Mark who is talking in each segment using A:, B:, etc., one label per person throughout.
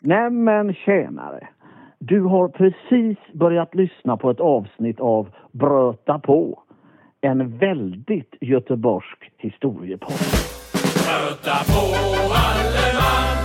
A: Nämen tjänare! Du har precis börjat lyssna på ett avsnitt av Bröta på. En väldigt göteborgsk historiepodd.
B: Bröta på alle man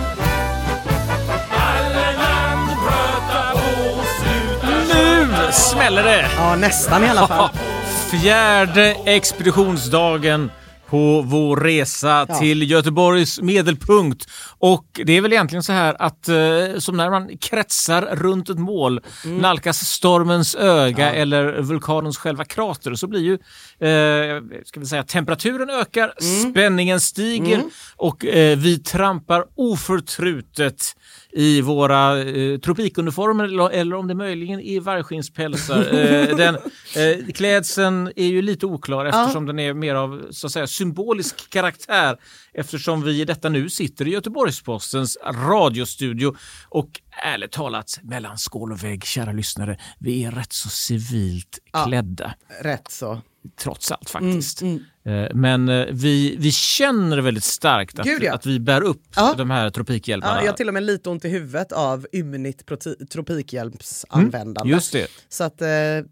B: Alle man bröta på sluta
C: Nu smäller det!
D: Ja, nästan i alla fall.
C: Fjärde expeditionsdagen på vår resa
D: Ja.
C: till Göteborgs medelpunkt. Och det är väl egentligen så här att eh, som när man kretsar runt ett mål,
D: Mm.
C: nalkas stormens öga eller vulkanens själva krater så blir ju eh, ska vi säga, temperaturen ökar,
D: Mm.
C: spänningen stiger och eh, vi trampar oförtrutet i våra eh, tropikuniformer eller, eller om det möjligen är vargskinnspälsar. eh, den, eh, klädseln är ju lite oklar eftersom den är mer av så att säga, symbolisk karaktär eftersom vi i detta nu sitter i Göteborgs-Postens radiostudio och ärligt talat mellan skål och vägg, kära lyssnare, vi är rätt så civilt klädda
D: Rätt så.
C: trots allt faktiskt. Eh, Men eh, vi, vi känner väldigt starkt att,
D: Gud, ja.
C: att vi bär upp
D: Ja.
C: de här tropikhjälparna.
D: Ja, jag har till och med lite ont i huvudet av ymnigt tropikhjälpsanvändande.
C: Just det.
D: Så att, eh,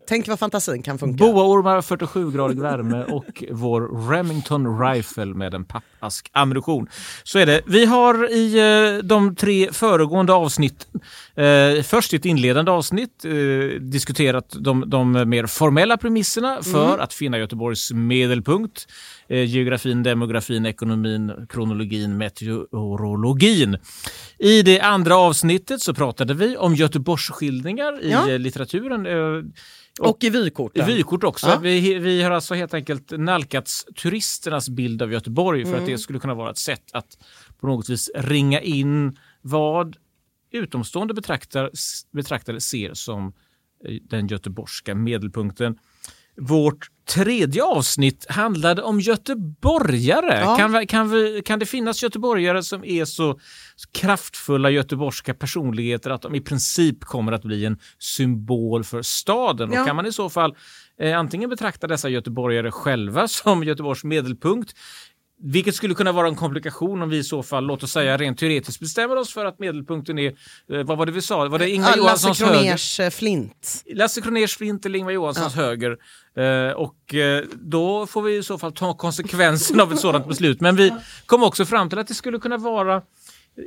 D: tänk vad fantasin kan funka.
C: Boaormar, 47-gradig värme och vår Remington Rifle med en pappask ammunition. Så är det. Vi har i eh, de tre föregående avsnitten, eh, först i ett inledande avsnitt, eh, diskuterat de, de mer formella premisserna för att finna Göteborgs medelpunkt. Eh, geografin, demografin, ekonomin, kronologin, meteorologin. I det andra avsnittet så pratade vi om Göteborgsskildringar i
D: Ja.
C: litteraturen.
D: Och i vykorten.
C: Vykort också.
D: Ja.
C: Vi, vi har alltså helt enkelt nalkats turisternas bild av Göteborg för att det skulle kunna vara ett sätt att på något vis ringa in vad utomstående betraktar, betraktare ser som eh, den göteborgska medelpunkten. Vårt tredje avsnitt handlade om göteborgare.
D: Ja.
C: Kan, vi, kan, vi, kan det finnas göteborgare som är så kraftfulla göteborgska personligheter att de i princip kommer att bli en symbol för staden?
D: Ja.
C: Och kan man i så fall eh, antingen betrakta dessa göteborgare själva som Göteborgs medelpunkt vilket skulle kunna vara en komplikation om vi i så fall, låt oss säga rent teoretiskt, bestämmer oss för att medelpunkten är, eh, vad var det vi sa, var det Ingvar
D: Ja, Lasse
C: Johanssons höger?
D: Kroners eh, flint.
C: Lasse Kroners flint eller Ingvar Johanssons höger. Eh, och eh, då får vi i så fall ta konsekvensen av ett sådant beslut. Men vi kom också fram till att det skulle kunna vara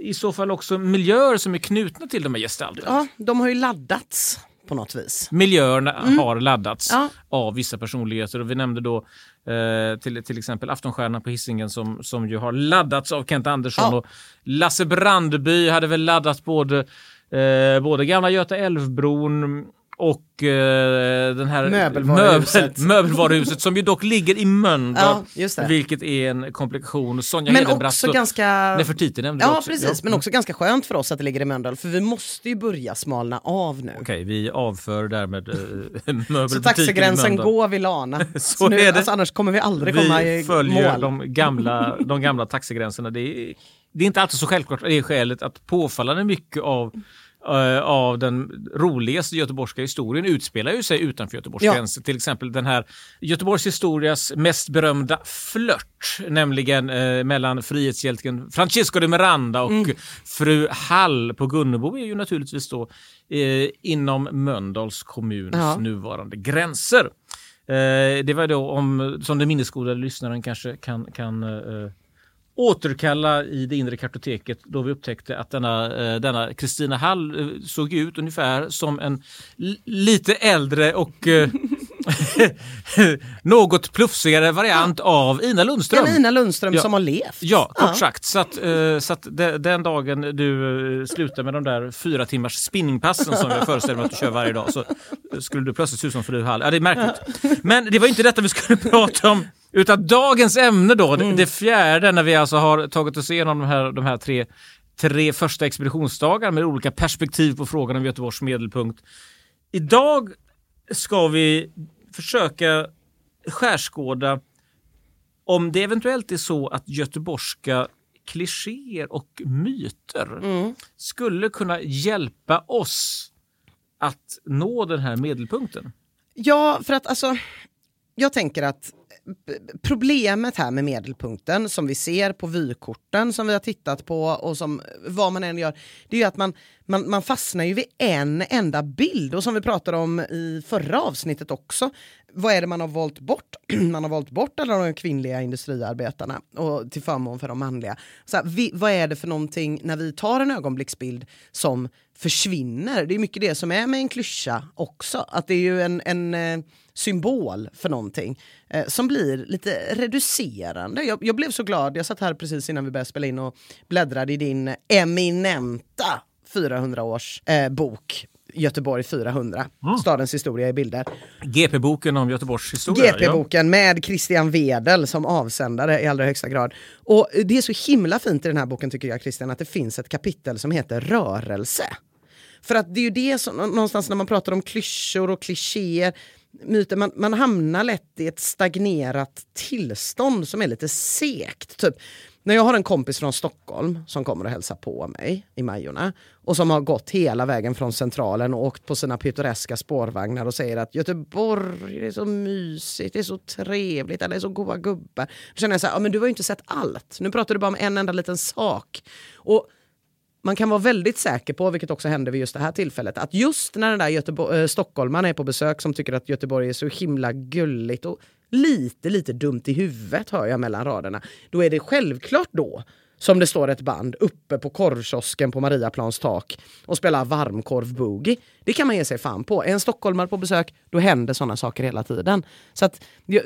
C: i så fall också miljöer som är knutna till de här gestalterna.
D: Ja, de har ju laddats på något vis.
C: Miljöerna har laddats
D: Ja.
C: av vissa personligheter och vi nämnde då eh, till, till exempel Aftonstjärnan på Hisingen som, som ju har laddats av Kent Andersson
D: Ja.
C: och Lasse Brandeby hade väl laddat både, eh, både gamla Göta älvbron och eh, den här
D: Möbelvaruhuset.
C: möbel- möbelvaruhuset som ju dock ligger i Mölndal.
D: Ja.
C: Vilket är en komplikation. Sonja
D: Men också ganska...
C: Nefertiti nämnde du
D: Ja
C: också.
D: precis, men också ganska skönt för oss att det ligger i Mölndal för vi måste ju börja smalna av nu.
C: Okej, vi avför därmed
D: Så
C: möbelbutiken i
D: taxigränsen går vid Lana.
C: Så
D: nu,
C: är det.
D: Alltså, annars kommer vi aldrig komma
C: Vi
D: i
C: följer
D: mål.
C: de gamla, de gamla taxigränserna. Det är, det är inte alltid så självklart det är skälet att påfallande mycket av eh, av den roligaste göteborgska historien utspelar ju sig utanför Göteborgs
D: Ja.
C: gränser. Till exempel den här Göteborgs historias mest berömda flört, nämligen eh, mellan frihetshjälten Francisco de Miranda och
D: Mm.
C: fru Hall på Gunnebo är ju naturligtvis då eh, inom Mölndals kommuns
D: Ja.
C: nuvarande gränser. Eh, det var då om, som den minnesgoda lyssnaren kanske kan, kan eh, återkalla i det inre kartoteket då vi upptäckte att denna eh, Kristina Hall eh, såg ut ungefär som en lite äldre och eh, något plufsigare variant av Ina Lundström.
D: En Ina Lundström
C: Ja.
D: som har levt.
C: Ja, kort sagt. Så att, eh, så att de, den dagen du eh, slutar med de där fyra timmars spinningpassen som jag föreställer mig att du kör varje dag så skulle du plötsligt se ut som fru Hall. Ja, det är märkligt. Men det var inte detta vi skulle prata om. Utan dagens ämne då, det- det fjärde när vi alltså har tagit oss igenom de här, de här tre, tre första expeditionsdagarna med olika perspektiv på frågan om Göteborgs medelpunkt. Idag ska vi försöka skärskåda om det eventuellt är så att göteborgska klichéer och myter skulle kunna hjälpa oss att nå den här medelpunkten.
D: Ja, för att alltså, jag tänker att problemet här med medelpunkten som vi ser på vykorten som vi har tittat på och som vad man än gör, det är ju att man, man, man fastnar ju vid en enda bild och som vi pratade om i förra avsnittet också. Vad är det man har valt bort? man har valt bort alla de kvinnliga industriarbetarna och till förmån för de manliga. Så här, vi, vad är det för någonting när vi tar en ögonblicksbild som försvinner? Det är mycket det som är med en klyscha också. Att det är ju en, en eh, symbol för någonting eh, som blir lite reducerande. Jag, jag blev så glad, jag satt här precis innan vi började spela in och bläddrade i din eminenta 400-års eh, bok Göteborg 400, stadens historia i bilder.
C: GP-boken om Göteborgs historia.
D: GP-boken med Christian Wedel som avsändare i allra högsta grad. Och det är så himla fint i den här boken tycker jag Christian att det finns ett kapitel som heter rörelse. För att det är ju det som någonstans när man pratar om klyschor och klichéer, myter, man, man hamnar lätt i ett stagnerat tillstånd som är lite segt. Typ. När jag har en kompis från Stockholm som kommer och hälsar på mig i Majorna och som har gått hela vägen från Centralen och åkt på sina pittoreska spårvagnar och säger att Göteborg det är så mysigt, det är så trevligt, alla är så goa gubbar. Då känner jag så här, ja, men du har ju inte sett allt. Nu pratar du bara om en enda liten sak. Och man kan vara väldigt säker på, vilket också hände vid just det här tillfället, att just när den där Göteborg, äh, eh, stockholmaren är på besök som tycker att Göteborg är så himla gulligt och lite, lite dumt i huvudet hör jag mellan raderna, då är det självklart då som det står ett band uppe på korvkiosken på Mariaplans tak och spelar varmkorv-boogie. Det kan man ge sig fan på. Är en stockholmare på besök, då händer sådana saker hela tiden. Så att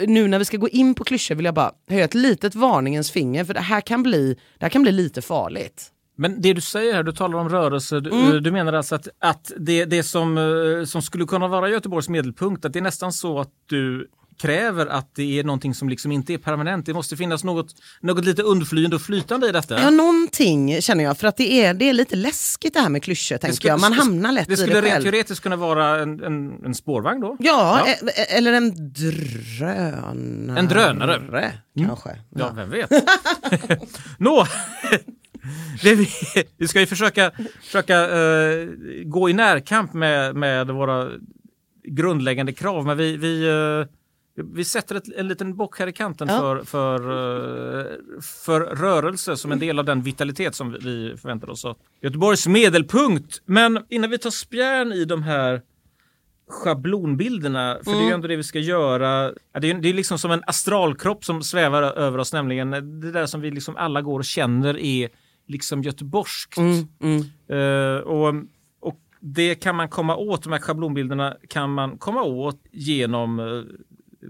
D: nu när vi ska gå in på klyschor vill jag bara höja ett litet varningens finger, för det här kan bli, det här kan bli lite farligt.
C: Men det du säger här, du talar om rörelse, du,
D: Mm.
C: du menar alltså att, att det, det som, eh, som skulle kunna vara Göteborgs medelpunkt, att det är nästan så att du kräver att det är någonting som liksom inte är permanent. Det måste finnas något, något lite undflyende och flytande i detta.
D: Ja, någonting känner jag. För att det är, det är lite läskigt det här med klyschor, tänker
C: skulle-
D: jag. Man hamnar lätt
C: det
D: i
C: skulle
D: det
C: rent
D: själv.
C: teoretiskt kunna vara en, en, en spårvagn då?
D: Ja,
C: Ja.
D: e- eller en drönare.
C: En drönare.
D: Kanske.
C: Ja, vem vet? Nå, det vi, vi ska ju försöka, försöka eh, gå i närkamp med, med våra grundläggande krav, men vi, vi, eh, vi sätter ett, en liten bock här i kanten
D: Ja.
C: för, för, eh, för rörelse som en del av den vitalitet som vi- förväntar oss. Göteborgs medelpunkt. Men innan vi tar spjärn i de här schablonbilderna, för det är ju ändå det vi ska göra. Det är, det är liksom som en astralkropp som svävar över oss, nämligen det där som vi liksom alla går och känner är liksom göteborgskt. Eh, och, och det kan man komma åt, de här schablonbilderna kan man komma åt genom eh,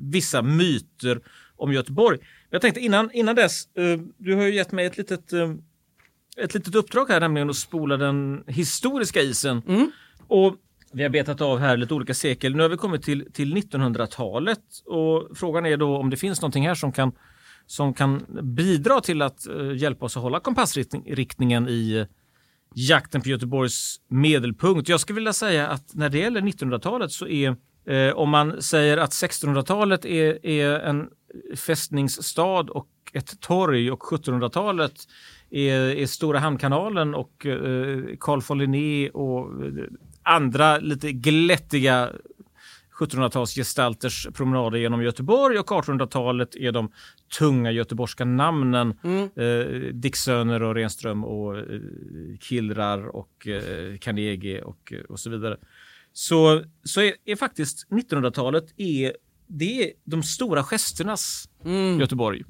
C: vissa myter om Göteborg. Jag tänkte innan, innan dess, eh, du har ju gett mig ett litet, eh, ett litet uppdrag här, nämligen att spola den historiska isen. Och Vi har betat av här lite olika sekel. Nu har vi kommit till, till 1900-talet och frågan är då om det finns någonting här som kan, som kan bidra till att eh, hjälpa oss att hålla kompassriktningen i jakten på Göteborgs medelpunkt. Jag skulle vilja säga att när det gäller 1900-talet så är eh, om man säger att 1600-talet är, är en fästningsstad och ett torg och 1700-talet är, är Stora hamnkanalen och eh, Carl von Linné och eh, andra lite glättiga 1700-talsgestalters promenader genom Göteborg och 1800-talet är de tunga göteborgska namnen.
D: Mm.
C: Eh, Dicksöner och Renström och eh, Killrar och eh, Carnegie och, eh, och så vidare. Så, så är, är faktiskt 1900-talet är, det är de stora gesternas Göteborg.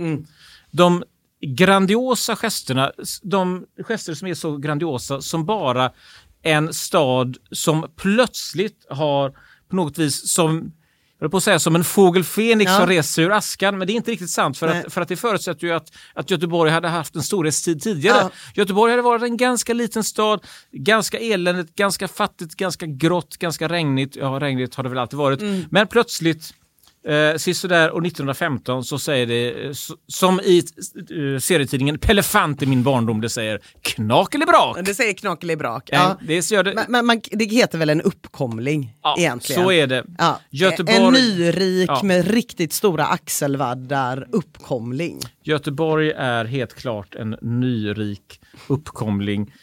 C: De grandiosa gesterna, de gester som är så grandiosa som bara en stad som plötsligt har på något vis som jag höll på att säga som en fågel Fenix
D: Ja.
C: som reser ur askan, men det är inte riktigt sant för,
D: Nej.
C: att, för att det förutsätter ju att, att Göteborg hade haft en storhetstid tidigare.
D: Ja.
C: Göteborg hade varit en ganska liten stad, ganska eländigt, ganska fattigt, ganska grått, ganska regnigt. Ja, regnigt har det väl alltid varit.
D: Mm.
C: Men plötsligt Eh, sisådär år 1915 så säger det, eh, som i eh, serietidningen Pelefant i min barndom, det säger knakelibrak.
D: Det säger knakelibrak. Ja.
C: det, gör det,
D: Men, men man, det heter väl en uppkomling
C: ja,
D: egentligen?
C: Så är det.
D: Ja.
C: Göteborg,
D: En nyrik
C: Ja.
D: med riktigt stora axelvaddar uppkomling.
C: Göteborg är helt klart en nyrik uppkomling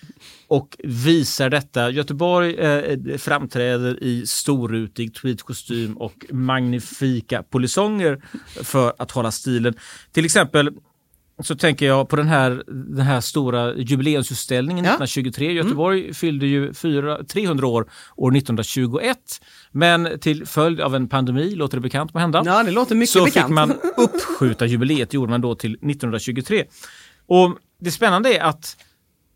C: och visar detta. Göteborg eh, framträder i storrutig tweedkostym och magnifika polisonger för att hålla stilen. Till exempel så tänker jag på den här, den här stora jubileumsutställningen
D: Ja.
C: 1923. Göteborg fyllde ju fyra, 300 år år 1921. Men till följd av en pandemi, låter det bekant på hända?
D: Ja, det låter mycket
C: så
D: bekant.
C: fick man uppskjuta jubileet, gjorde man då till 1923. Och det spännande är att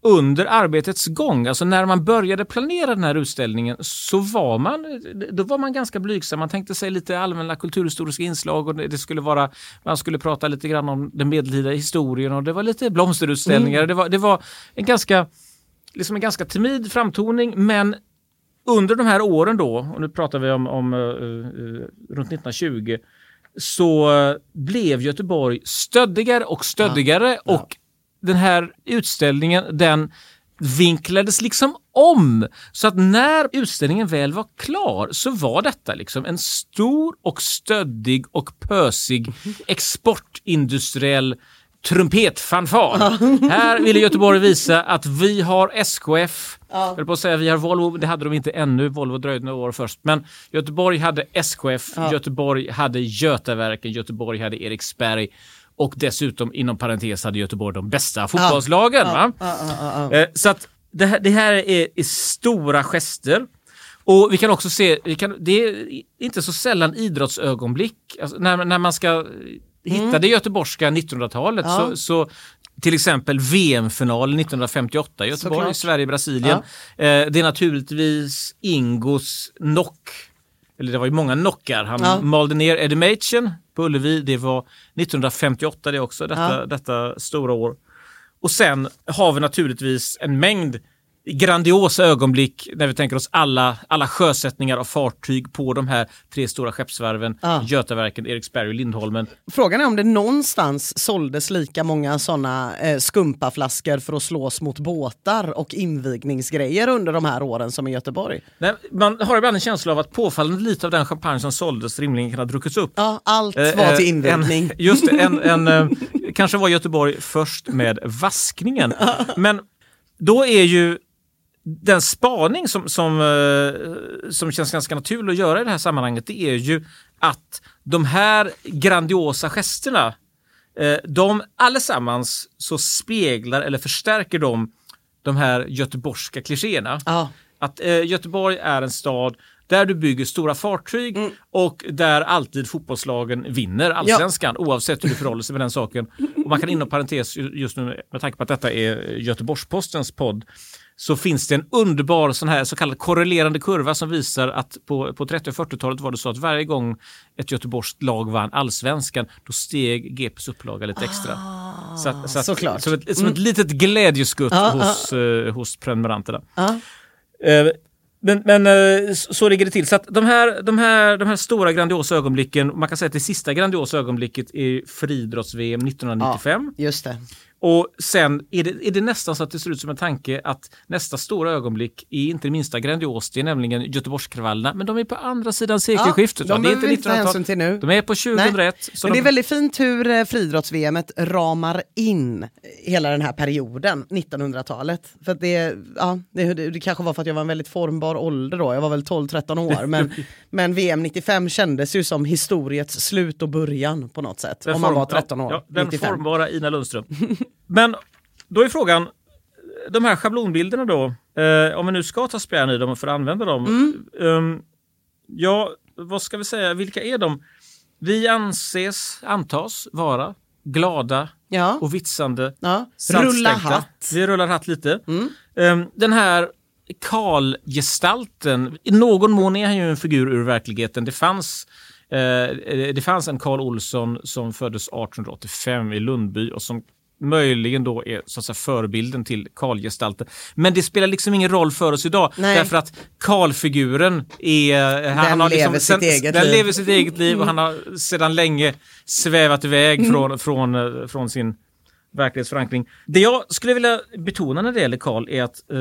C: under arbetets gång, alltså när man började planera den här utställningen, så var man, då var man ganska blygsam. Man tänkte sig lite allmänna kulturhistoriska inslag och det skulle vara, man skulle prata lite grann om den medeltida historien och det var lite blomsterutställningar. Det, var, det var en ganska, liksom en ganska timid framtoning, men under de här åren då, och nu pratar vi om, om eh, eh, runt 1920, så blev Göteborg stöddigare och stöddigare och den här utställningen den vinklades liksom om. Så att när utställningen väl var klar så var detta liksom en stor och stöddig och pösig exportindustriell trumpetfanfar. Här ville Göteborg visa att vi har SKF. Jag höll på att säga vi har Volvo, det hade de inte ännu. Volvo dröjde några år först. Men Göteborg hade SKF, Göteborg hade Götaverken, Göteborg hade Eriksberg och dessutom inom parentes hade Göteborg de bästa fotbollslagen. va? Eh, Så att det här, det här är, är stora gester. Och vi kan också se, kan, det är inte så sällan idrottsögonblick. Alltså när, när man ska hitta det göteborgska 1900-talet
D: Mm. Ja.
C: så, så till exempel VM-finalen 1958 i Göteborg. Sverige-Brasilien. Eh, det är naturligtvis Ingos knock, eller det var ju många knockar. Han
D: Ja.
C: malde ner Eddie Machen på Ullevi. Det var 1958 det också, detta,
D: Ja.
C: detta stora år. Och sen har vi naturligtvis en mängd grandiosa ögonblick när vi tänker oss alla, alla sjösättningar av fartyg på de här tre stora skeppsvarven.
D: Ja.
C: Götaverken, Eriksberg och Lindholmen.
D: Frågan är om det någonstans såldes lika många såna eh, skumpaflaskor för att slås mot båtar och invigningsgrejer under de här åren som i Göteborg.
C: Nej, man har ibland en känsla av att påfallande lite av den champagne som såldes rimligen kan ha druckits upp.
D: Ja, allt
C: Eh,
D: var
C: eh,
D: till invigning.
C: En, just en, en, eh, kanske var Göteborg först med vaskningen. Men då är ju den spaning som, som, eh, som känns ganska naturlig att göra i det här sammanhanget, det är ju att de här grandiosa gesterna, eh, de allesammans så speglar eller förstärker de de här göteborgska klichéerna.
D: Ja.
C: Att eh, Göteborg är en stad där du bygger stora fartyg och där alltid fotbollslagen vinner allsvenskan oavsett hur det förhåller sig med den saken. Och man kan inom parentes ju- just nu med tanke på att detta är Göteborgs-Postens podd så finns det en underbar sån här så kallad korrelerande kurva som visar att på, på 30 och 40-talet var det så att varje gång ett göteborgskt lag vann allsvenskan då steg GPs upplaga lite extra. så att, så att,
D: såklart.
C: Som ett, som ett litet glädjeskutt
D: Ja,
C: hos, eh, hos prenumeranterna.
D: Ja.
C: Eh, Men, men eh, så ligger det till. Så att de, här, de, här, de här stora grandiosa ögonblicken, man kan säga att det sista grandiosa ögonblicket är friidrotts-VM 1995.
D: Just det.
C: Och sen är det, är det nästan så att det ser ut som en tanke att nästa stora ögonblick är inte det minsta grandiost, det är nämligen Göteborgskravallerna, men de är på andra sidan sekelskiftet.
D: Ja, de
C: det är
D: behöver vi inte ta
C: 1900-tal.
D: hänsyn till nu.
C: De är på 2001. så
D: Men det är
C: de,
D: väldigt fint hur eh, friidrotts-VM ramar in hela den här perioden, 1900-talet. För det, ja, det, det, kanske var för att jag var en väldigt formbar ålder då, jag var väl 12-13 år. Men, men VM 95 kändes ju som historiets slut och början på något sätt.
C: den
D: om man var 13 år.
C: Ja, den
D: 95.
C: formbara Ina Lundström. men då är frågan, de här schablonbilderna då, eh, om vi nu ska ta spjärn i dem för att använda dem.
D: Mm.
C: ehm, ja, vad ska vi säga, vilka är de? Vi anses, antas vara glada
D: Ja.
C: och vitsande.
D: Ja. Rulla hatt.
C: Vi rullar hatt lite.
D: Mm.
C: Ehm, den här Karl-gestalten, i någon mån är han ju en figur ur verkligheten. Det fanns, eh, det fanns en Karl Olsson som föddes 1885 i Lundby och som möjligen då är så att säga, förebilden till Karl-gestalten. Men det spelar liksom ingen roll för oss idag
D: Nej.
C: därför att Karl-figuren är...
D: Den
C: han har liksom,
D: lever sitt eget
C: den
D: liv.
C: lever sitt eget liv och han har sedan länge svävat iväg
D: Mm.
C: från, från, eh, från sin verklighetsförankring. Det jag skulle vilja betona när det gäller Karl är att eh,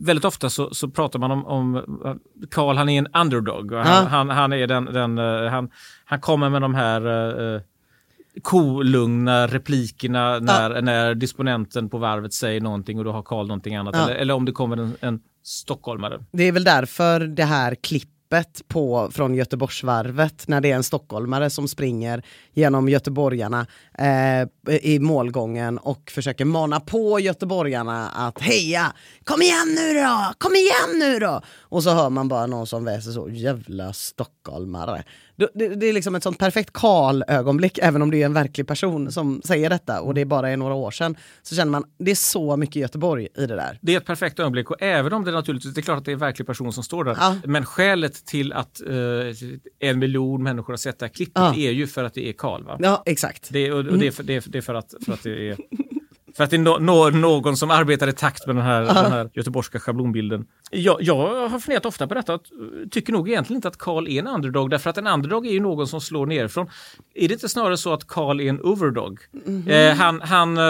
C: väldigt ofta så, så pratar man om, om eh, Karl, han är en underdog. Och han,
D: Ja.
C: han, han, är den, den, eh, han, han kommer med de här eh, kolugna replikerna när, när disponenten på varvet säger någonting och då har Karl någonting annat.
D: Ja.
C: Eller, eller om det kommer en, en stockholmare.
D: Det är väl därför det här klippet på, från Göteborgsvarvet när det är en stockholmare som springer genom göteborgarna eh, i målgången och försöker mana på göteborgarna att heja, kom igen nu då, kom igen nu då. Och så hör man bara någon som väser så, jävla stockholmare. Det, är liksom ett sånt perfekt Karl-ögonblick, även om det är en verklig person som säger detta och det bara är några år sedan. Så känner man, det är så mycket Göteborg i det där.
C: Det är ett perfekt ögonblick och även om det naturligtvis, det är klart att det är en verklig person som står där.
D: Ja.
C: Men skälet till att eh, en miljon människor har sett det här klippet
D: Ja.
C: är ju för att det är Karl.
D: Ja, exakt.
C: Det, och, och det, är för, det, är, det är för att, för att det är för att det no, någon som arbetar i takt med den här, den här göteborgska schablonbilden. Jag, jag har funderat ofta på detta och tycker nog egentligen inte att Karl är en underdog därför att en underdog är ju någon som slår nerifrån. Är det inte snarare så att Karl är en overdog? Eh, han, han, eh,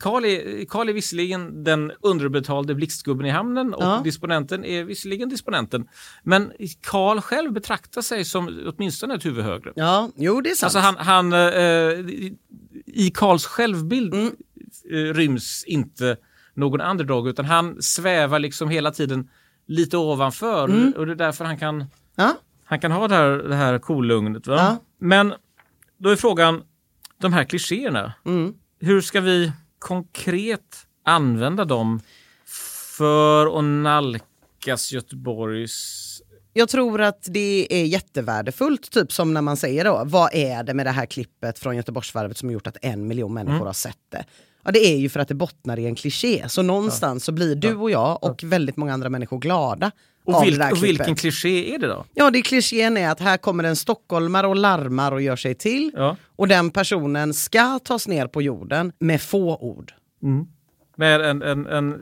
C: Karl, är, Karl är visserligen den underbetalde blixtgubben i hamnen och
D: Ja.
C: disponenten är visserligen disponenten. Men Karl själv betraktar sig som åtminstone ett huvud högre.
D: Ja, jo det är sant.
C: Alltså han, han eh, I Karls självbild
D: Mm.
C: Eh, ryms inte någon underdog utan han svävar liksom hela tiden lite ovanför
D: Mm.
C: och det är därför han kan,
D: ja.
C: han kan ha det här, det här kolugnet. Va?
D: Ja.
C: Men då är frågan, de här klichéerna,
D: Mm.
C: hur ska vi konkret använda dem för att nalkas Göteborgs
D: Jag tror att det är jättevärdefullt, typ som när man säger då, vad är det med det här klippet från Göteborgsvarvet som gjort att en miljon människor
C: Mm.
D: har sett det? Ja, det är ju för att det bottnar i en kliché. Så någonstans så blir du och jag och väldigt många andra människor glada
C: och, vilk, och vilken kliché är det då?
D: Ja, det klichén är att här kommer en stockholmare och larmar och gör sig till.
C: Ja.
D: Och den personen ska tas ner på jorden med få ord.
C: Med en, en, en,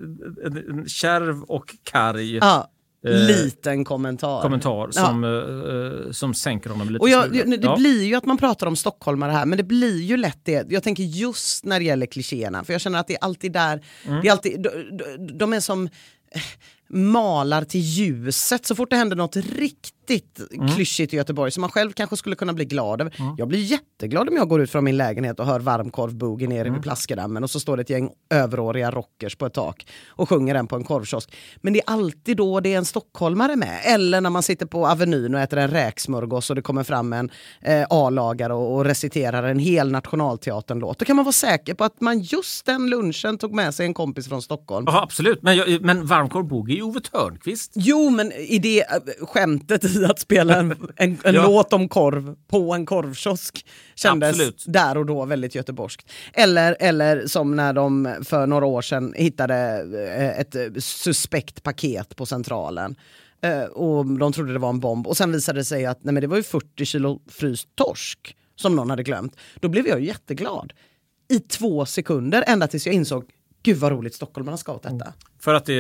C: en, en kärv och karg
D: Ja, liten kommentar.
C: kommentar
D: Ja.
C: som, eh, eh, som sänker honom lite.
D: Och jag, det
C: Ja.
D: blir ju att man pratar om stockholmare här, men det blir ju lätt det. Jag tänker just när det gäller klichéerna, för jag känner att det är alltid där,
C: Mm.
D: det är alltid, de, de, de är som eh, malar till ljuset så fort det händer något riktigt
C: Mm.
D: klyschigt i Göteborg som man själv kanske skulle kunna bli glad över. Jag blir jätteglad om jag går ut från min lägenhet och hör varmkorvboogie nere
C: Mm.
D: vid Plaskedammen och så står det ett gäng överåriga rockers på ett tak och sjunger den på en korvkiosk. Men det är alltid då det är en stockholmare med. Eller när man sitter på Avenyn och äter en räksmörgås och det kommer fram en eh, A-lagare och, och reciterar en hel Nationalteatern-låt. Då kan man vara säker på att man just den lunchen tog med sig en kompis från Stockholm.
C: Ja, absolut. Men, jag, men varmkorv boogie ju Ove Thörnqvist.
D: Jo, men i det äh, skämtet i att spela en, en, en
C: Ja.
D: låt om korv på en korvkiosk kändes
C: Absolut.
D: där och då väldigt göteborgskt. Eller, eller som när de för några år sedan hittade eh, ett eh, suspekt paket på Centralen. Eh, Och de trodde det var en bomb och sen visade det sig att nej, men det var ju 40 kilo fryst torsk som någon hade glömt. Då blev jag jätteglad. I två sekunder, ända tills jag insåg Gud vad roligt stockholmarna ska åt detta.
C: För att, det,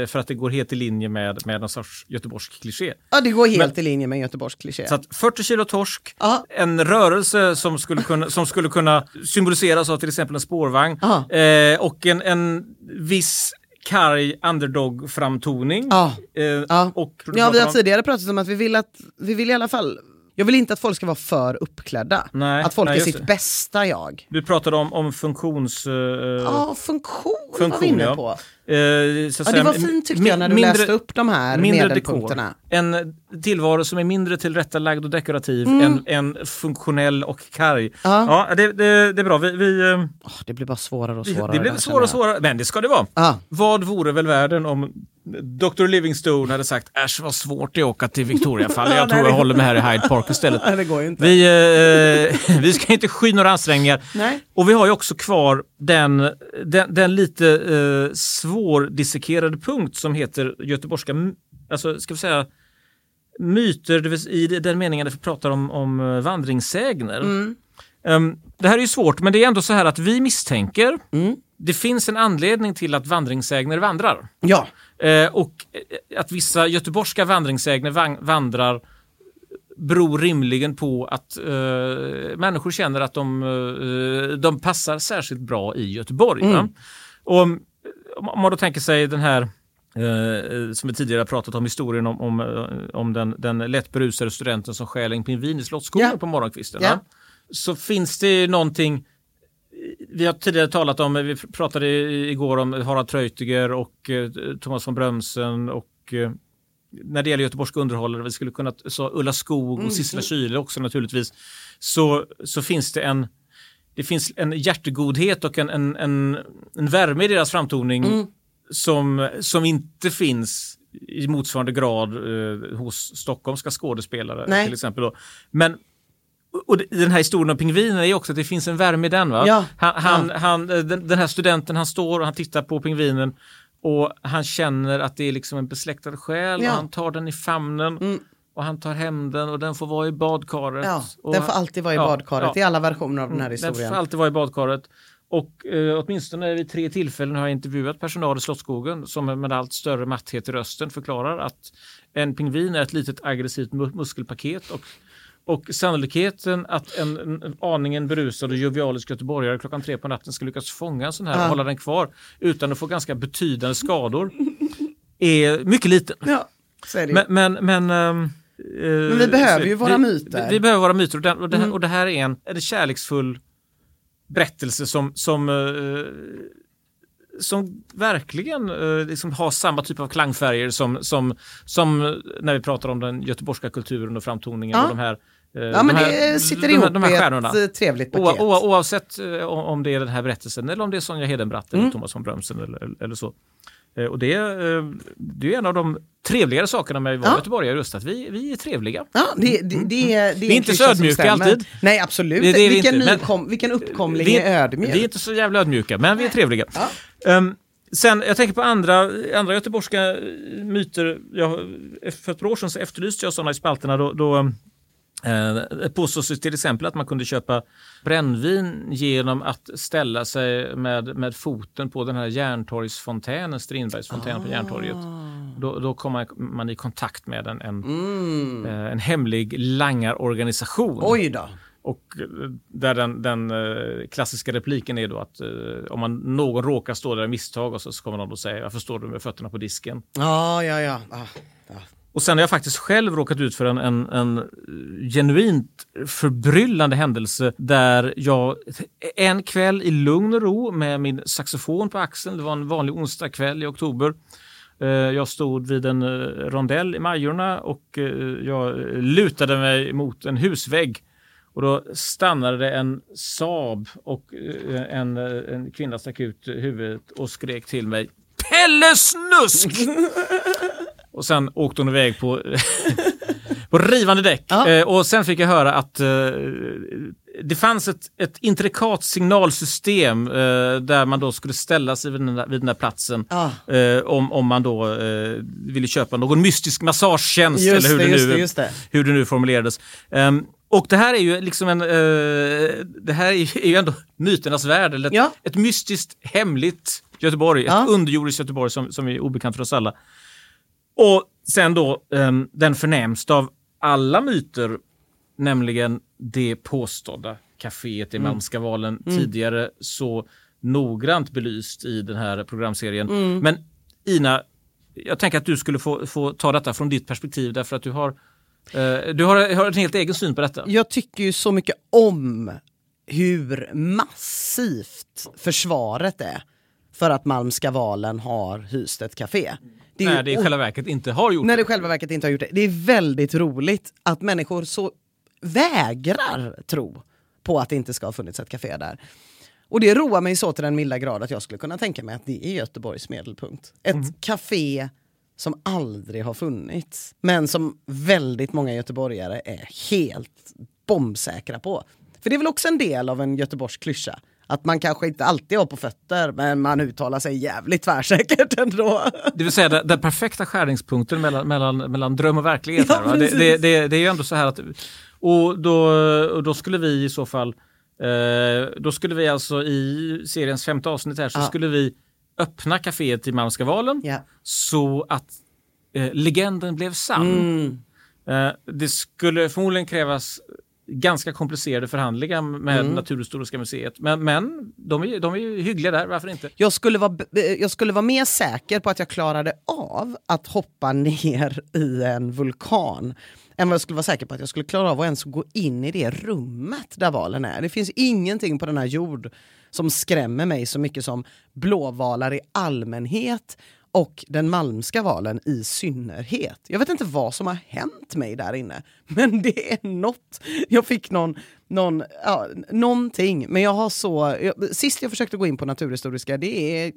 C: eh, för att det går helt i linje med, med någon sorts göteborgsk kliché.
D: Ja, det går helt
C: Men-
D: i linje med en Göteborgs kliché.
C: Så att 40 kilo torsk,
D: Ja.
C: en rörelse som skulle, kunna, som skulle kunna symboliseras av till exempel en spårvagn eh, och en, en viss karg underdog-framtoning.
D: Ja.
C: Eh,
D: Ja.
C: och,
D: Ja, vi har tidigare pratat om att vi vill att, vi vill i alla fall, jag vill inte att folk ska vara för uppklädda.
C: Nej,
D: att folk
C: nej,
D: är sitt
C: det.
D: bästa jag.
C: Du pratade om, om funktions... Eh,
D: Ja, funktion, var vi
C: funktion,
D: inne
C: ja. Eh,
D: Ja, det
C: säga,
D: var fint tyckte jag när du
C: mindre-
D: läste upp de här
C: mindre
D: medelpunkterna.
C: dekor. En tillvaro som är mindre tillrättalagd och dekorativ än, än funktionell och karg.
D: Mm. Ja.
C: Ja, det, det, det är bra. Vi, vi,
D: Åh, det blir bara svårare och svårare.
C: det
D: där,
C: svårare och svårare, men det ska det vara.
D: Ja.
C: Vad vore väl världen om Dr. Livingstone hade sagt äsch vad svårt det är att åka till Victoriafallet, jag tror jag håller mig här i Hyde Park istället.
D: Nej, det går inte.
C: Vi, eh, vi ska inte sky några ansträngningar.
D: Nej.
C: Och vi har ju också kvar den, den, den lite eh, svårdissekerade punkt som heter göteborgska, alltså ska vi säga myter, i den meningen att vi pratar om, om eh, vandringssägner. Ehm, det här är ju svårt, men det är ändå så här att vi misstänker, det finns en anledning till att vandringssägner vandrar.
D: Ja,
C: Eh, och eh, att vissa göteborgska vandringssägner van- vandrar beror rimligen på att eh, människor känner att de, eh, de passar särskilt bra i Göteborg. Va? Och om, man då tänker sig den här eh, som vi tidigare pratat om, historien om, om, eh, om den, den lätt berusade studenten som stjäl en pingvin i Slottsskogen
D: Ja.
C: på morgonkvisten. Va? Så finns det någonting vi har tidigare talat om, vi pratade igår om Harald Treutiger och eh, Thomas von Brömsen och eh, när det gäller göteborgska underhållare, vi skulle kunna så Ulla Skog och Sissela Kyle också naturligtvis, så, så finns det en det finns en hjärtegodhet och en, en, en, en värme i deras framtoning som, som inte finns i motsvarande grad eh, hos stockholmska skådespelare
D: Nej.
C: till exempel. Då. Men och den här historien om pingvinen är också att det finns en värme i den. Va?
D: Ja.
C: Han, han, han, eh, den, den här studenten, han står och han tittar på pingvinen och han känner att det är liksom en besläktad själ
D: Ja.
C: och han tar den i famnen och han tar hem den och den får vara i badkaret.
D: ja.
C: och
D: den får alltid vara i
C: ja,
D: badkaret
C: ja.
D: i alla versioner av den här
C: Den
D: historien.
C: får alltid vara i badkaret. Och eh, åtminstone vid tre tillfällen har jag intervjuat personal i Slottsskogen som med allt större matthet i rösten förklarar att en pingvin är ett litet aggressivt mu- muskelpaket och, och sannolikheten att en, en, en aningen berusad och jovialisk göteborgare klockan tre på natten ska lyckas fånga en sån här och
D: Ja.
C: hålla den kvar utan att få ganska betydande skador är mycket liten.
D: Ja.
C: Men, men, men, eh,
D: Men vi behöver
C: så-
D: ju våra
C: vi,
D: myter. Mm.
C: Vi, vi behöver våra myter och, den, och, det, här, och det här är en, en kärleksfull berättelse som, som, eh, som verkligen eh, liksom har samma typ av klangfärger som, som, som när vi pratar om den göteborgska kulturen och framtoningen
D: Ja.
C: och de här eh,
D: ja, men
C: de här,
D: det sitter
C: de
D: ihop
C: här, de här stjärnorna.
D: ett eh, trevligt paket.
C: oa, oavsett eh, om det är den här berättelsen eller om det är Sonja Hedenbratt
D: Mm.
C: eller Thomas von Brömsen eller, eller så. Eh, Och det, är, eh, det är en av de trevligare sakerna med att vara
D: Ja.
C: göteborgare just att vi, vi är trevliga.
D: Ja, det, det, det, är, det är
C: Vi är inte så ödmjuka alltid.
D: Nej, absolut.
C: Det det vi
D: vilken,
C: inte, men-
D: nykom, vilken uppkomling
C: Vi,
D: är ödmjuk?
C: vi är inte så jävla ödmjuka, men vi är trevliga.
D: Ja.
C: Ehm, sen, jag tänker på andra, andra göteborgska myter. Jag, för ett par år sedan så efterlyste jag sådana i spalterna. Då, då eh, påstås det till exempel att man kunde köpa brännvin genom att ställa sig med, med foten på den här Järntorgsfontänen, Strindbergsfontänen på Järntorget. Då, då kom man, i kontakt med en, en, eh, en hemlig langarorganisation.
D: Oj då.
C: Och eh, där den, den klassiska repliken är då att om man, någon råkar stå där i misstag och så, så kommer någon och säga varför står du med fötterna på disken?
D: Ja, ja, ja. Ah, ja.
C: Och sen har jag faktiskt själv råkat ut för en, en, en genuint förbryllande händelse där jag en kväll i lugn och ro med min saxofon på axeln, det var en vanlig onsdagkväll i oktober, eh, jag stod vid en eh, rondell i Majorna och eh, jag lutade mig mot en husvägg. Och då stannade det en Saab och en, en kvinna stack ut huvudet och skrek till mig Pelle Snusk! och sen åkte hon iväg på, på rivande däck.
D: Ja.
C: Eh, och sen fick jag höra att eh, det fanns ett, ett intrikat signalsystem eh, där man då skulle ställa sig vid den där, vid den där platsen
D: Ja.
C: eh, om, om man då eh, ville köpa någon mystisk massagetjänst
D: Just
C: eller hur
D: det,
C: det, nu,
D: det, det.
C: Hur det nu formulerades. Ehm, Och det här är ju liksom en... Eh, det här är ju, är ju ändå myternas värld. Eller ett,
D: Ja.
C: ett mystiskt, hemligt Göteborg.
D: Ja.
C: Ett underjordiskt Göteborg som, som är obekant för oss alla. Och sen då ehm, den förnämsta av alla myter, nämligen det påstådda kaféet i
D: Mm.
C: Malmskavalen. Tidigare så noggrant belyst i den här programserien.
D: Mm.
C: Men Ina, jag tänker att du skulle få, få ta detta från ditt perspektiv därför att du har Eh, du har, har en helt egen syn på detta.
D: Jag tycker ju så mycket om hur massivt försvaret är för att Malmska valen har hyst ett café. Det är
C: när det i själva verket inte har gjort
D: när det
C: det.
D: i själva verket inte har gjort det. Det är väldigt roligt att människor så vägrar tro på att det inte ska ha funnits ett café där. Och det roar mig så till den milda grad att jag skulle kunna tänka mig att det är Göteborgs medelpunkt. Ett café som aldrig har funnits, men som väldigt många göteborgare är helt bombsäkra på. För det är väl också en del av en Göteborgs klyscha. Att man kanske inte alltid har på fötter, men man uttalar sig jävligt tvärsäkert ändå.
C: Det vill säga den, den perfekta skärningspunkten mellan, mellan, mellan dröm och verklighet.
D: Ja,
C: här? Det, det, det, det är ju ändå så här att... Och då, och då skulle vi i så fall... Eh, då skulle vi alltså i seriens femte avsnitt här så
D: Ja.
C: skulle vi öppna kaféet i Malmskavalen
D: Ja.
C: så att eh, legenden blev sann.
D: Mm.
C: Eh, det skulle förmodligen krävas ganska komplicerade förhandlingar med
D: Mm.
C: Naturhistoriska museet. Men, men de, är, de är ju hyggliga där, varför inte?
D: Jag skulle, vara, b- jag skulle vara mer säker på att jag klarade av att hoppa ner i en vulkan än vad jag skulle vara säker på att jag skulle klara av att ens gå in i det rummet där valen är. Det finns ingenting på denna jord som skrämmer mig så mycket som blåvalar i allmänhet och den malmska valen i synnerhet. Jag vet inte vad som har hänt mig där inne, men det är något. Jag fick någon, någon, ja, någonting, men jag har så... Jag, sist jag försökte gå in på Naturhistoriska, det är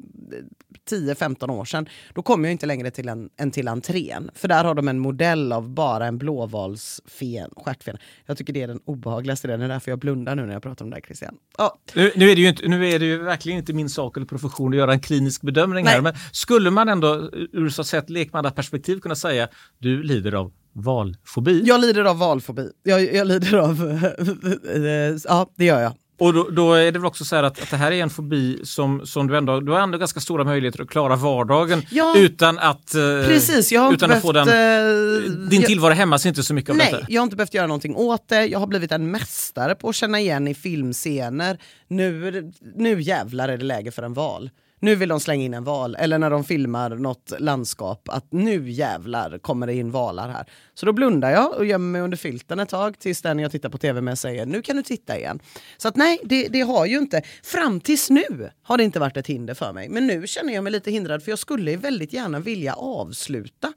D: 10-15 år sedan, då kom jag inte längre till en, än till entrén. För där har de en modell av bara en blåvalsfen, stjärtfen. Jag tycker det är den obehagligaste delen, det är därför jag blundar nu när jag pratar om det här Christian. Ja,
C: Nu, nu, är det ju inte, nu är det ju verkligen inte min sak eller profession att göra en klinisk bedömning
D: Nej.
C: här. Men skulle man ändå ur så att säga ett lekmannaperspektiv kunna säga du lider av valfobi?
D: jag lider av valfobi. Jag, jag lider av... ja, det gör jag.
C: Och då, då är det väl också så här att, att det här är en fobi som, som du ändå, du har ändå ganska stora möjligheter att klara vardagen
D: Ja.
C: utan att, eh,
D: Precis, jag har
C: utan
D: inte
C: att få den,
D: behövt... eh,
C: din
D: jag-
C: tillvaro hämmas inte så mycket av
D: Nej,
C: detta.
D: jag har inte behövt göra någonting åt det. Jag har blivit en mästare på att känna igen i filmscener. Nu, nu jävlar är det läge för en val. Nu vill de slänga in en val. Eller när de filmar något landskap, att nu jävlar kommer det in valar här. Så då blundar jag och gömmer mig under filten ett tag tills den jag tittar på tv med säger nu kan du titta igen. Så att nej, det, det har ju inte, fram tills nu har det inte varit ett hinder för mig. Men nu känner jag mig lite hindrad för jag skulle väldigt gärna vilja avsluta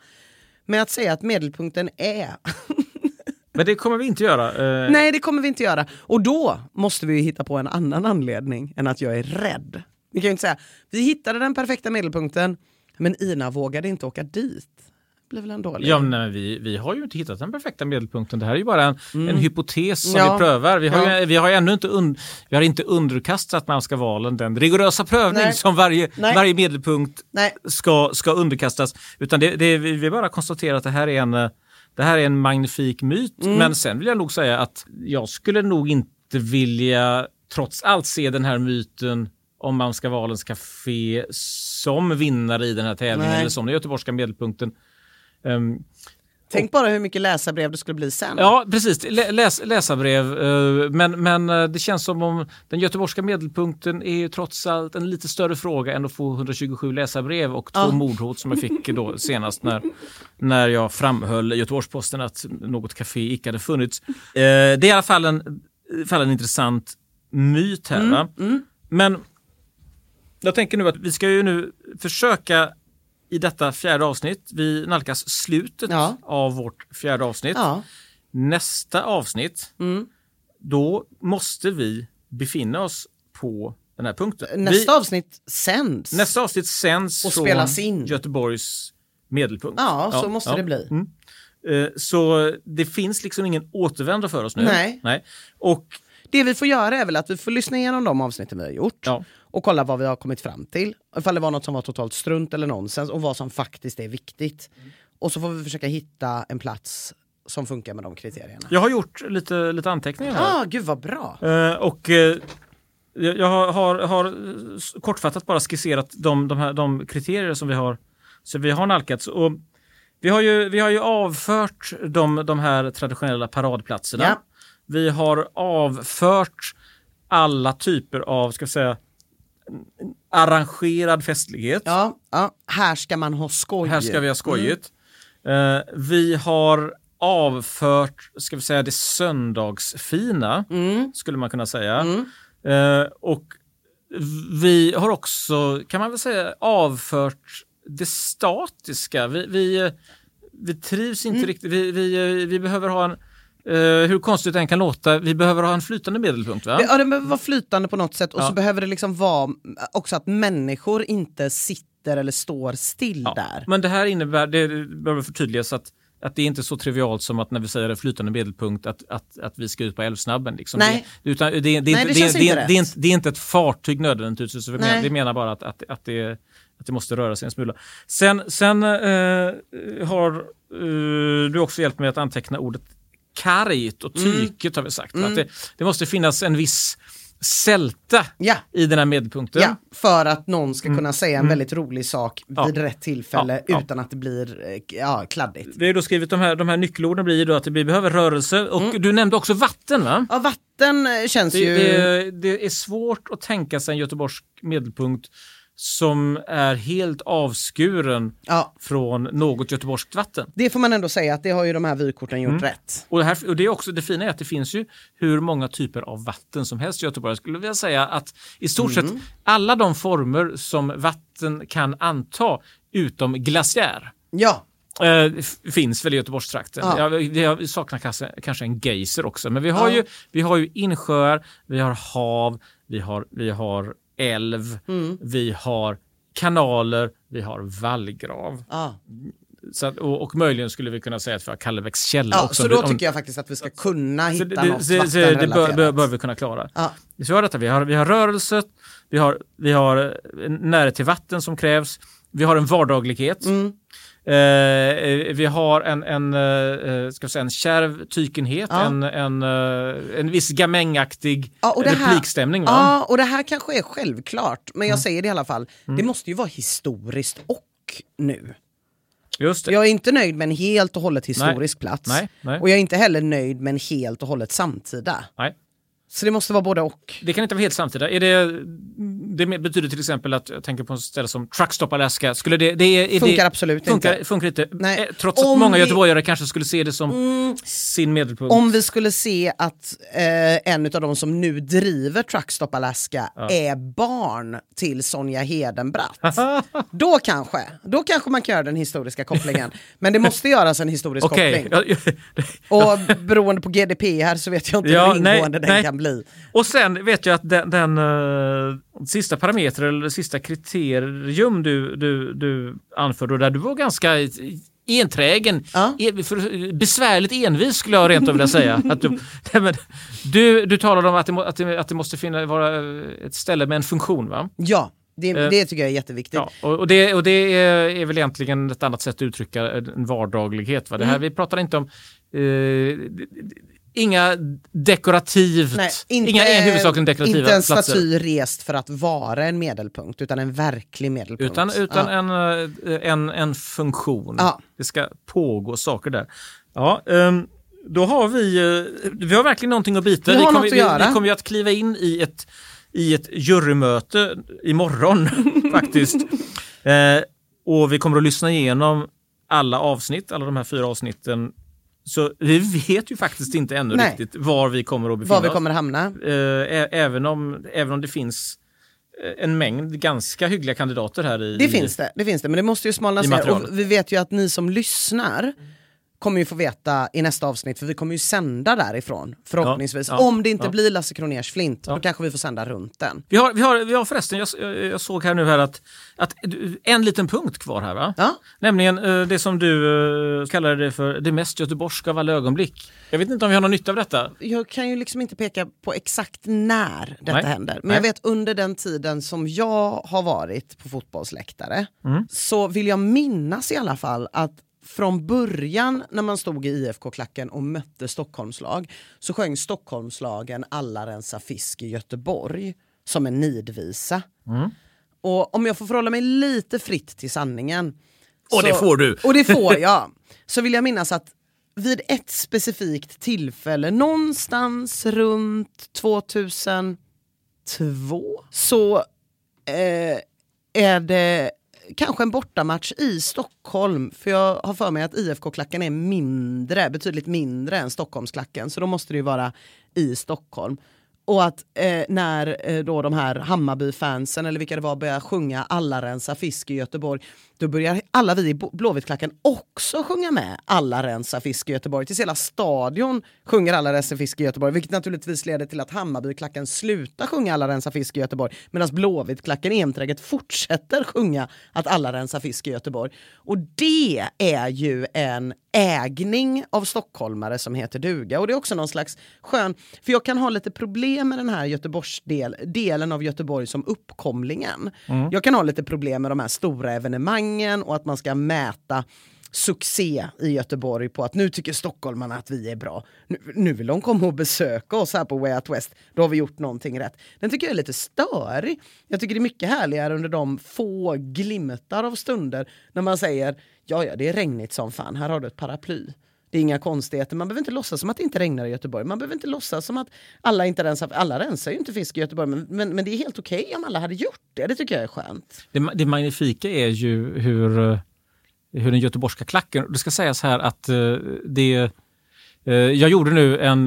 D: med att säga att medelpunkten är
C: Men det kommer vi inte göra. Eh,
D: Nej, det kommer vi inte göra. Och då måste vi hitta på en annan anledning än att jag är rädd. Vi kan ju inte säga, vi hittade den perfekta medelpunkten, men Ina vågade inte åka dit. Det blir väl en dålig...
C: Ja, nej, vi, vi har ju inte hittat den perfekta medelpunkten. Det här är ju bara en, en hypotes som
D: Mm. Ja.
C: vi prövar. Vi har,
D: Ja.
C: ju, vi har ännu inte, un, vi har inte underkastat Malmska valen den rigorösa prövning
D: Nej.
C: som varje,
D: Nej.
C: varje medelpunkt ska, ska underkastas. Utan det, det, vi bara konstaterar att det här är en, det här är en magnifik myt.
D: Mm.
C: Men sen vill jag nog säga att jag skulle nog inte vilja trots allt se den här myten om Malmska café som vinnare i den här tävlingen
D: Nej.
C: eller som den göteborgska medelpunkten. Ehm,
D: Tänk bara hur mycket läsarbrev det skulle bli sen.
C: Ja, precis. Lä- Läs, läsarbrev. eh, Men, men eh, det känns som om den göteborgska medelpunkten är ju trots allt en lite större fråga än att få 127 läsarbrev och två
D: Ja.
C: mordhot som jag fick då senast när, när jag framhöll i Göteborgs-Posten att något café icke hade funnits. Eh, Det är i alla fall en, fall en intressant myt här. Va? Men jag tänker nu att vi ska ju nu försöka i detta fjärde avsnitt, vi nalkas slutet
D: Ja.
C: av vårt fjärde avsnitt.
D: Ja.
C: Nästa avsnitt,
D: Mm.
C: då måste vi befinna oss på den här punkten.
D: Nästa
C: vi,
D: avsnitt sänds.
C: nästa avsnitt sänds
D: Och spelas in.
C: Göteborgs medelpunkt.
D: Ja, så måste det bli.
C: Mm. Eh, Så det finns liksom ingen återvändo för oss nu.
D: Nej.
C: Nej. Och
D: Det vi får göra är väl att vi får lyssna igenom de avsnitten vi har gjort.
C: Ja.
D: Och kolla vad vi har kommit fram till. Ifall det var något som var totalt strunt eller nonsens och vad som faktiskt är viktigt. Och så får vi försöka hitta en plats som funkar med de kriterierna.
C: Jag har gjort lite, lite anteckningar här.
D: Ah, gud vad bra!
C: Eh, och eh, jag har, har, har kortfattat bara skisserat de, de, här, de kriterier som vi har, så vi har nalkats. Och vi, har ju, vi har ju avfört de, de här traditionella paradplatserna.
D: Ja.
C: Vi har avfört alla typer av, ska säga, arrangerad festlighet.
D: Ja, ja, här ska man ha skoj.
C: Här ska vi ha skojigt. Eh, vi har avfört, ska vi säga, det söndagsfina, skulle man kunna säga. Eh, och vi har också, kan man väl säga, avfört det statiska. Vi, vi, eh, vi trivs inte riktigt, vi, vi, eh, vi behöver ha en, eh, hur konstigt det än kan låta, vi behöver ha en flytande medelpunkt. Va?
D: Ja, det behöver vara flytande på något sätt och
C: Ja.
D: så behöver det liksom vara också att människor inte sitter eller står still
C: Ja,
D: där.
C: Men det här innebär, det behöver förtydligas att att det är inte så trivialt som att när vi säger en flytande medelpunkt att, att, att vi ska ut på älvsnabben. Liksom.
D: Nej.
C: Det, utan det, det, är
D: Nej, det
C: det,
D: känns
C: det,
D: inte
C: det, det, det är inte ett fartyg nödvändigtvis. Vi, menar, vi menar bara att, att, att, det, att det måste röra sig en smula. Sen, sen eh, har eh, du också hjälpt mig att anteckna ordet kargt och
D: Mm.
C: tyket har vi sagt. Att det, det måste finnas en viss sälta
D: Ja.
C: i den här medelpunkten.
D: Ja, för att någon ska kunna säga en väldigt rolig sak
C: Mm. Ja.
D: vid rätt tillfälle utan att det blir eh, ja, kladdigt.
C: Vi har då skrivit de här, de här nyckelorden blir då att det blir, behöver rörelse och
D: Mm.
C: du nämnde också vatten va?
D: Ja, vatten eh, känns
C: Det,
D: ju...
C: det, det är svårt att tänka sig en göteborgsk medelpunkt som är helt avskuren
D: Ja,
C: från något göteborgskt vatten.
D: det får man ändå säga att det har ju de här vykorten gjort rätt.
C: Och det, här, och det är också det fina är att det finns ju hur många typer av vatten som helst i Göteborg. Jag skulle vilja säga att i stort sett alla de former som vatten kan anta utom glaciär
D: Ja,
C: f- finns väl i Göteborgstrakten.
D: Ja.
C: Ja. vi saknar kanske, kanske en geyser också. Men vi har,
D: Ja.
C: ju, vi har ju insjöar, vi har hav, vi har, vi har älv,
D: Mm.
C: vi har kanaler, vi har vallgrav.
D: ja.
C: Så att, och, och möjligen skulle vi kunna säga att vi har Kalleväcks källa
D: ja
C: också.
D: så då
C: om-
D: tycker jag faktiskt att vi ska kunna hitta
C: det,
D: något
C: det, det, det bör, bör, bör vi kunna klara.
D: Ja.
C: Så vi har detta, vi har, vi har rörelse, vi har, vi har en närhet till vatten som krävs, vi har en vardaglighet.
D: Mm.
C: Eh, vi har en, en, eh, ska vi säga, en kärv tykenhet,
D: Ja.
C: en, en, eh, en viss gamängaktig
D: Ja, och här-
C: replikstämning. Va?
D: Ja, och det här kanske är självklart, men
C: Mm.
D: jag säger det i alla fall. Det måste ju vara historiskt och nu.
C: Just det.
D: Jag är inte nöjd med en helt och hållet historisk plats.
C: Nej, nej.
D: Och jag är inte heller nöjd med en helt och hållet samtida.
C: Nej.
D: Så det måste vara både och.
C: Det kan inte vara helt samtida. Är det, det betyder till exempel att jag tänker på en ställe som Truckstop Alaska. Skulle det, det,
D: Funkar
C: det,
D: absolut
C: funkar,
D: inte.
C: Funkar inte.
D: Nej.
C: Eh, Trots att
D: Om
C: många
D: vi-
C: göteborgare kanske skulle se det som sin medelpunkt.
D: Om vi skulle se att eh, en av de som nu driver Truckstop Alaska är barn till Sonja Hedenbratt. då kanske, då kanske man kan göra den historiska kopplingen. Men det måste göras en historisk koppling.
C: Ja,
D: Och beroende på GDP här så vet jag inte
C: Ja,
D: hur
C: nej,
D: ingående den
C: nej.
D: kan bli.
C: Och sen vet jag att den, den eh, sista parametern eller sista kriterium du, du, du anförde där du var ganska enträgen,
D: Ja.
C: besvärligt envis skulle jag rent av vilja säga. Att du, nej, du, du talade om att det, att det, att det måste finna, vara ett ställe med en funktion. Va?
D: Ja, det,
C: Eh,
D: det tycker jag är jätteviktigt.
C: Ja, och, det, och det är, väl egentligen ett annat sätt att uttrycka en vardaglighet. Va? Det
D: Mm.
C: här, Vi pratar inte om eh, inga dekorativt,
D: Nej,
C: inga är huvudsakligen dekorativa
D: inte en
C: platser.
D: staty rest för att vara en medelpunkt, utan en verklig medelpunkt.
C: Utan, utan
D: ja.
C: en, eh, en, en funktion.
D: Ja.
C: Det ska pågå saker där. Ja, ehm, då har vi, eh, vi har verkligen någonting att bita.
D: Vi har
C: kommer,
D: att
C: vi, vi kommer att kliva in i ett, i ett jurymöte imorgon faktiskt. Eh, och vi kommer att lyssna igenom alla avsnitt, alla de här fyra avsnitten. Så vi vet ju faktiskt inte ännu
D: Nej.
C: riktigt var vi kommer att befinna
D: Var vi
C: oss.
D: kommer hamna.
C: Eh, även, om, även om det finns eh, en mängd ganska hyggliga kandidater här i...
D: Det finns det, det finns det, men det måste ju smalnas ner. Och vi vet ju att ni som lyssnar kommer ju få veta i nästa avsnitt, för vi kommer ju sända därifrån förhoppningsvis.
C: Ja, ja,
D: Om det inte
C: ja.
D: blir Lasse Kroners flint, då kanske vi får sända runt den.
C: Vi har, vi har, vi har förresten, jag, jag såg här nu här att, att en liten punkt kvar här va? Nämligen eh, det som du uh, kallade det för det mest göteborgska av alla ögonblick. Jag vet inte om vi har någon nytta av detta.
D: Jag kan ju liksom inte peka på exakt när detta
C: Nej.
D: händer. Men
C: Nej.
D: jag vet under den tiden som jag har varit på fotbollsläktare
C: Mm.
D: så vill jag minnas i alla fall att från början när man stod i IFK-klacken och mötte Stockholmslag så sjöng Stockholmslagen Alla rensa fisk i Göteborg som en nidvisa. Och om jag får förhålla mig lite fritt till sanningen.
C: Och det får du.
D: Och det får jag. Så vill jag minnas att vid ett specifikt tillfälle, någonstans runt 2002, så eh, är det kanske en bortamatch i Stockholm. För jag har för mig att IFK-klacken är mindre, betydligt mindre än Stockholmsklacken. Så då måste det ju vara i Stockholm. Och att eh, när eh, då de här Hammarby-fansen eller vilka det var börjar sjunga Alla rensa fisk i Göteborg, då börjar alla vi i Blåvittklacken också sjunga med Alla rensa fisk i Göteborg. Tills hela stadion sjunger Alla rensa fisk i Göteborg, vilket naturligtvis leder till att Hammarby-klacken slutar sjunga Alla rensa fisk i Göteborg, medan Blåvittklacken enträget fortsätter sjunga att Alla rensa fisk i Göteborg. Och det är ju en ägning av stockholmare som heter duga. Och det är också någon slags skön, för jag kan ha lite problem med den här Göteborgsdel, delen av Göteborg som uppkomlingen. Jag kan ha lite problem med de här stora evenemangen och att man ska mäta succé i Göteborg på att nu tycker stockholmarna att vi är bra. Nu, nu vill de komma och besöka oss här på Way Out West. Då har vi gjort någonting rätt. Den tycker jag är lite störig. Jag tycker det är mycket härligare under de få glimtar av stunder när man säger ja, ja, det är regnigt som fan. Här har du ett paraply. Det är inga konstigheter. Man behöver inte låtsas som att det inte regnar i Göteborg. Man behöver inte låtsas som att alla inte rensar. Alla rensar ju inte fisk i Göteborg, men, men, men det är helt okej om alla hade gjort det. Det tycker jag är skönt.
C: Det, det magnifika är ju hur, eh, hur den göteborgska klacken... Det ska sägas här att eh, det... eh, Jag gjorde nu en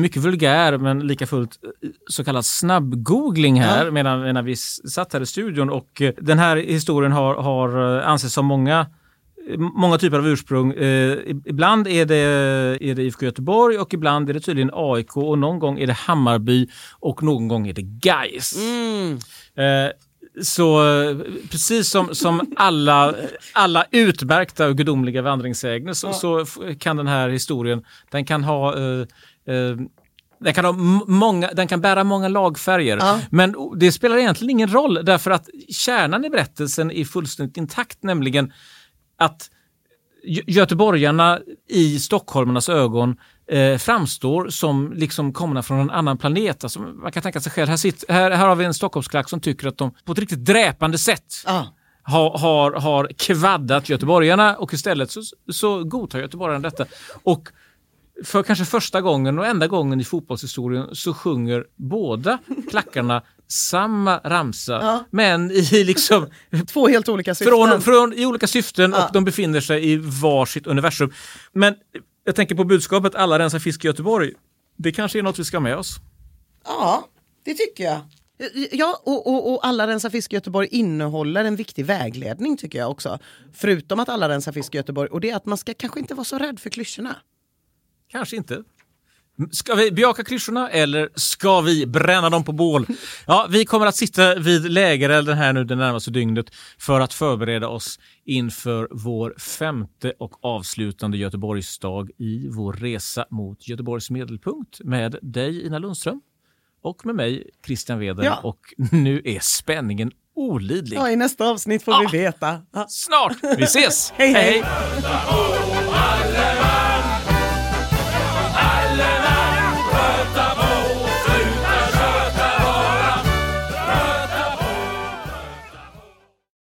C: mycket vulgär men lika fullt så kallad snabbgoogling här
D: Ja.
C: medan, medan vi satt här i studion och den här historien har, har ansetts som många Många typer av ursprung. Eh, ibland är det, är det IFK Göteborg och ibland är det tydligen AIK och någon gång är det Hammarby och någon gång är det Gais. Eh, så precis som, som alla, alla utmärkta och gudomliga vandringssägner så, så f- kan den här historien, den kan ha eh, eh, den kan, ha många, den kan bära många lagfärger.
D: Ja.
C: Men det spelar egentligen ingen roll därför att kärnan i berättelsen är fullständigt intakt, nämligen att Gö- göteborgarna i stockholmarnas ögon eh, framstår som liksom komna från en annan planet. Alltså, man kan tänka sig själv, här, sitter, här, här har vi en Stockholmsklack som tycker att de på ett riktigt dräpande sätt
D: Ja.
C: har, har, har kvaddat göteborgarna och istället så, så godtar göteborgarna detta. Och för kanske första gången och enda gången i fotbollshistorien så sjunger båda klackarna samma ramsa,
D: Ja.
C: men i liksom
D: Två helt olika syften.
C: från, från, I olika syften
D: Ja.
C: och de befinner sig i varsitt universum. Men jag tänker på budskapet alla rensar fisk i Göteborg. Det kanske är något vi ska ha med oss.
D: Ja, det tycker jag. Ja, och, och, och Alla rensar fisk i Göteborg innehåller en viktig vägledning tycker jag också. Förutom att Alla rensar fisk i Göteborg. Och det är att man ska kanske inte vara så rädd för klyschorna.
C: Kanske inte. Ska vi bejaka klyschorna eller ska vi bränna dem på bål? Ja, vi kommer att sitta vid lägerelden här nu det närmaste dygnet för att förbereda oss inför vår femte och avslutande Göteborgsdag i vår resa mot Göteborgs medelpunkt med dig Ina Lundström och med mig Christian Weder
D: Ja.
C: och nu är spänningen olidlig.
D: Ja, i nästa avsnitt får
C: Ja.
D: vi veta. Ja.
C: Snart! Vi ses!
D: Hej, hej.
B: Alla